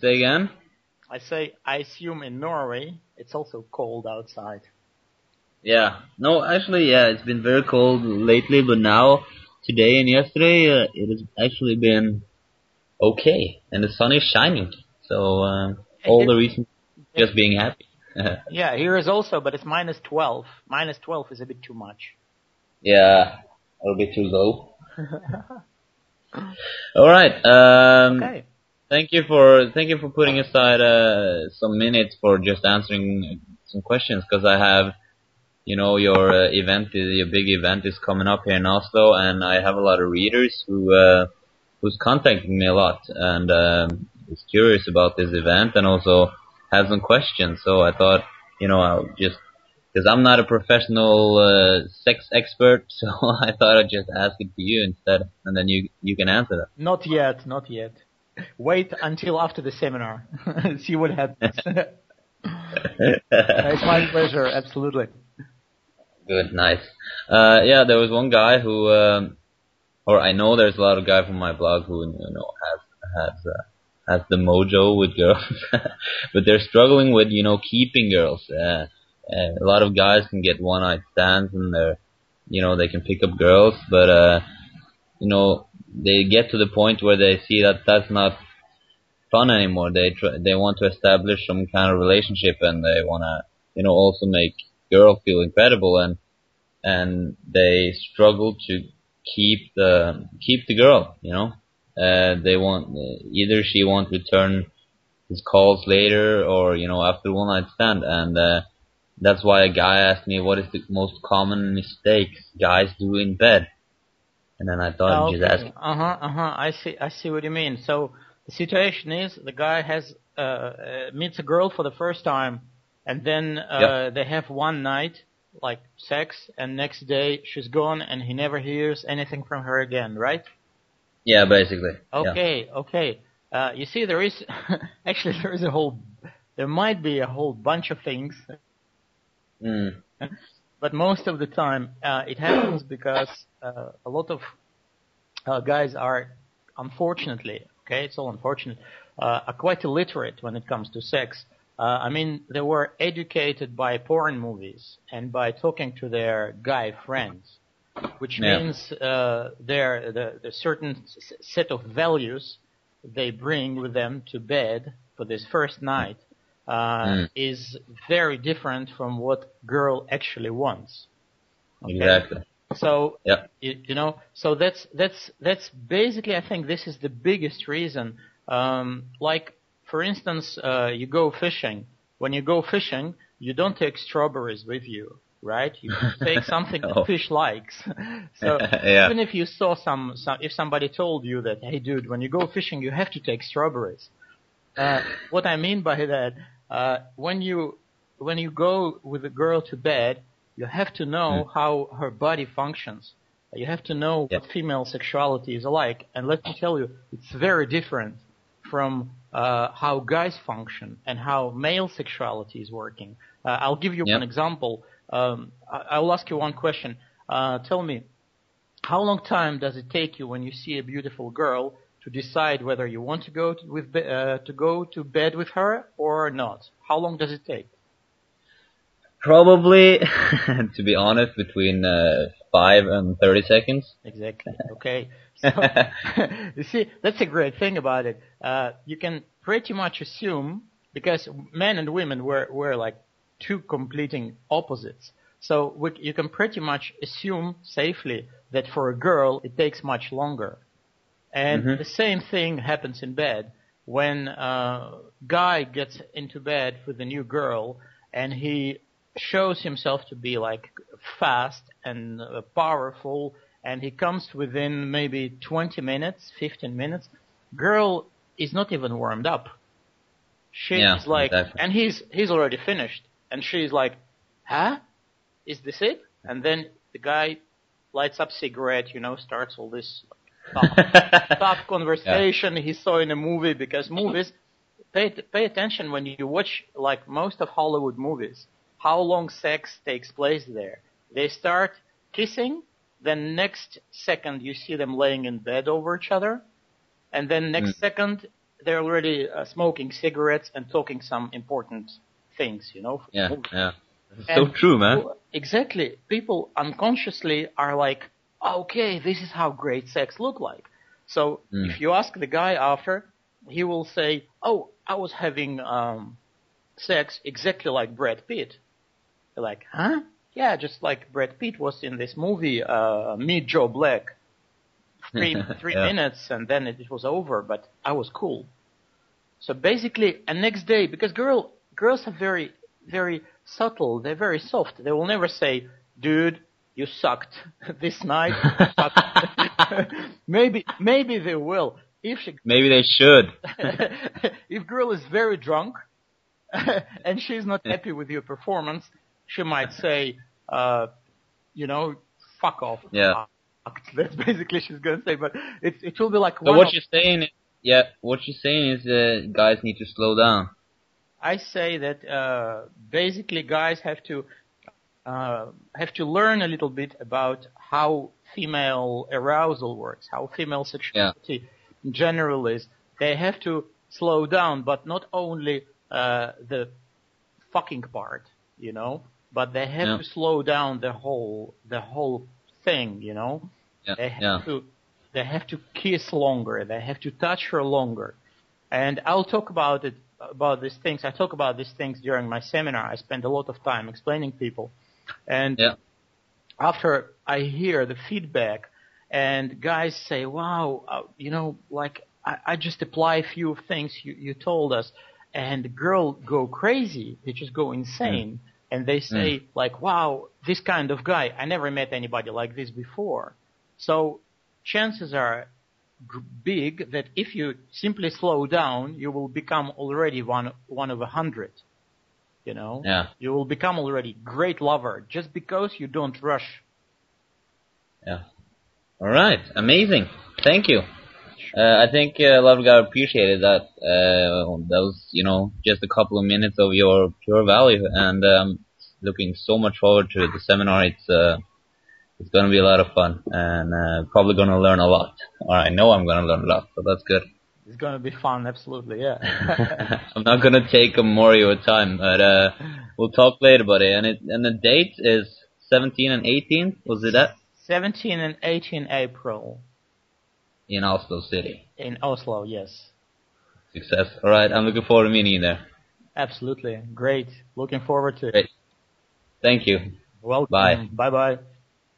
Say again? I say, I assume in Norway it's also cold outside. Yeah. No, actually, yeah, it's been very cold lately, but now, today and yesterday, uh, it has actually been okay, and the sun is shining. So, uh, all the reason just being happy. yeah, here is also, but it's minus 12. Minus 12 is a bit too much. Yeah, a little bit too low. all right. Um, okay. Thank you for thank you for putting aside uh, some minutes for just answering some questions because I have, you know, your uh, event, your big event is coming up here in Oslo, and I have a lot of readers who uh, who's contacting me a lot and um, is curious about this event and also has some questions. So I thought, you know, I'll just because I'm not a professional uh, sex expert, so I thought I'd just ask it to you instead, and then you you can answer that. Not yet, not yet. Wait until after the seminar. See what happens. it's my pleasure, absolutely. Good, nice. Uh, yeah, there was one guy who, um, or I know there's a lot of guys from my blog who, you know, has, has, uh, has the mojo with girls, but they're struggling with, you know, keeping girls. Uh, uh, a lot of guys can get one night stands and they're, you know, they can pick up girls, but, uh, you know, they get to the point where they see that that's not fun anymore. They try, they want to establish some kind of relationship and they want to, you know, also make girl feel incredible and, and they struggle to keep the, keep the girl, you know, uh, they want, either she won't return his calls later or, you know, after one night stand. And, uh, that's why a guy asked me what is the most common mistakes guys do in bed and then I thought okay. just ask. Uh huh. Uh huh. I see. I see what you mean. So the situation is the guy has uh, uh meets a girl for the first time, and then uh, yep. they have one night like sex, and next day she's gone, and he never hears anything from her again. Right? Yeah, basically. Okay. Yeah. Okay. Uh, you see, there is actually there is a whole there might be a whole bunch of things. Mm but most of the time uh, it happens because uh, a lot of uh, guys are, unfortunately, okay, it's all unfortunate, uh, are quite illiterate when it comes to sex. Uh, I mean, they were educated by porn movies and by talking to their guy friends, which yeah. means uh, their the, the certain set of values they bring with them to bed for this first night mm. is very different from what girl actually wants. Okay? Exactly. So yeah. you, you, know, so that's that's that's basically I think this is the biggest reason. Um, like for instance, uh, you go fishing. When you go fishing, you don't take strawberries with you, right? You take something no. that fish likes. so yeah. even if you saw some, some, if somebody told you that, hey dude, when you go fishing, you have to take strawberries. Uh, what I mean by that uh, when you when you go with a girl to bed, you have to know mm. how her body functions. You have to know what female sexuality is like, and let me tell you, it's very different from uh, how guys function and how male sexuality is working. Uh, I'll give you one example. Um, I, will ask you one question. Uh, tell me, how long time does it take you when you see a beautiful girl to decide whether you want to go to, with uh, to go to bed with her or not? How long does it take? Probably, to be honest, between uh, five and thirty seconds. Exactly. Okay. So, you see, that's a great thing about it. Uh, you can pretty much assume because men and women were were like two completing opposites. So we, you can pretty much assume safely that for a girl it takes much longer. And mm-hmm. the same thing happens in bed when a guy gets into bed with a new girl and he shows himself to be like fast and uh, powerful and he comes within maybe 20 minutes, 15 minutes. Girl is not even warmed up. She's yeah, like, and he's, he's already finished. And she's like, huh? Is this it? And then the guy lights up cigarette, you know, starts all this tough, conversation yeah. he saw in a movie because movies pay pay attention when you watch like most of Hollywood movies how long sex takes place there they start kissing then next second you see them laying in bed over each other and then next mm. second they're already uh, smoking cigarettes and talking some important things, you know. Yeah, yeah. so true, man. Exactly. People unconsciously are like, okay, this is how great sex look like. So Mm. if you ask the guy after, he will say, oh, I was having um, sex exactly like Brad Pitt. You're like, huh? Yeah, just like Brad Pitt was in this movie, uh, Meet Joe Black. Three, three Yeah. minutes and then it, it was over, but I was cool. So basically, a next day, because girl, girls are very, very subtle. They're very soft. They will never say, dude, you sucked this night. you sucked." maybe, maybe they will. If she, Maybe they should. if girl is very drunk and she's not happy with your performance, she might say, uh, you know, fuck off. Yeah. That's basically she's gonna say, but it it will be like So what of- you're saying is, yeah, what you're saying is uh, guys need to slow down. I say that uh, basically guys have to uh, have to learn a little bit about how female arousal works, how female sexuality in general is. They have to slow down, but not only uh, the fucking part, you know, but they have Yeah. to slow down the whole the whole thing, you know. Yeah, They have yeah. to they have to kiss longer. They have to touch her longer. And I'll talk about it about these things. I talk about these things during my seminar. I spend a lot of time explaining people. And Yeah. after I hear the feedback and guys say, "Wow, uh, you know, like I, I just apply a few things you, you told us," and the girl go crazy. They just go insane, and they say like, "Wow, this kind of guy. I never met anybody like this before." So chances are big that if you simply slow down, you will become already one one of a hundred. You know, Yeah. you will become already great lover just because you don't rush. Yeah. All right. Amazing. Thank you. Uh, I think uh, a lot of guys appreciated that. Uh, that was, you know, just a couple of minutes of your pure value, and um, looking so much forward to the seminar. It's uh, it's going to be a lot of fun, and uh, probably going to learn a lot. Or I know I'm going to learn a lot, so that's good. It's gonna be fun, absolutely, yeah. I'm not going to take more of your time, but uh, we'll talk later, buddy. And it and the date is 17 and 18. Was it that 17 and 18 April in Oslo City? in Oslo, yes. Success. All right. I'm looking forward to meeting you there. Absolutely. Great. Looking forward to it. Great. Thank you. Welcome. Bye. Bye bye.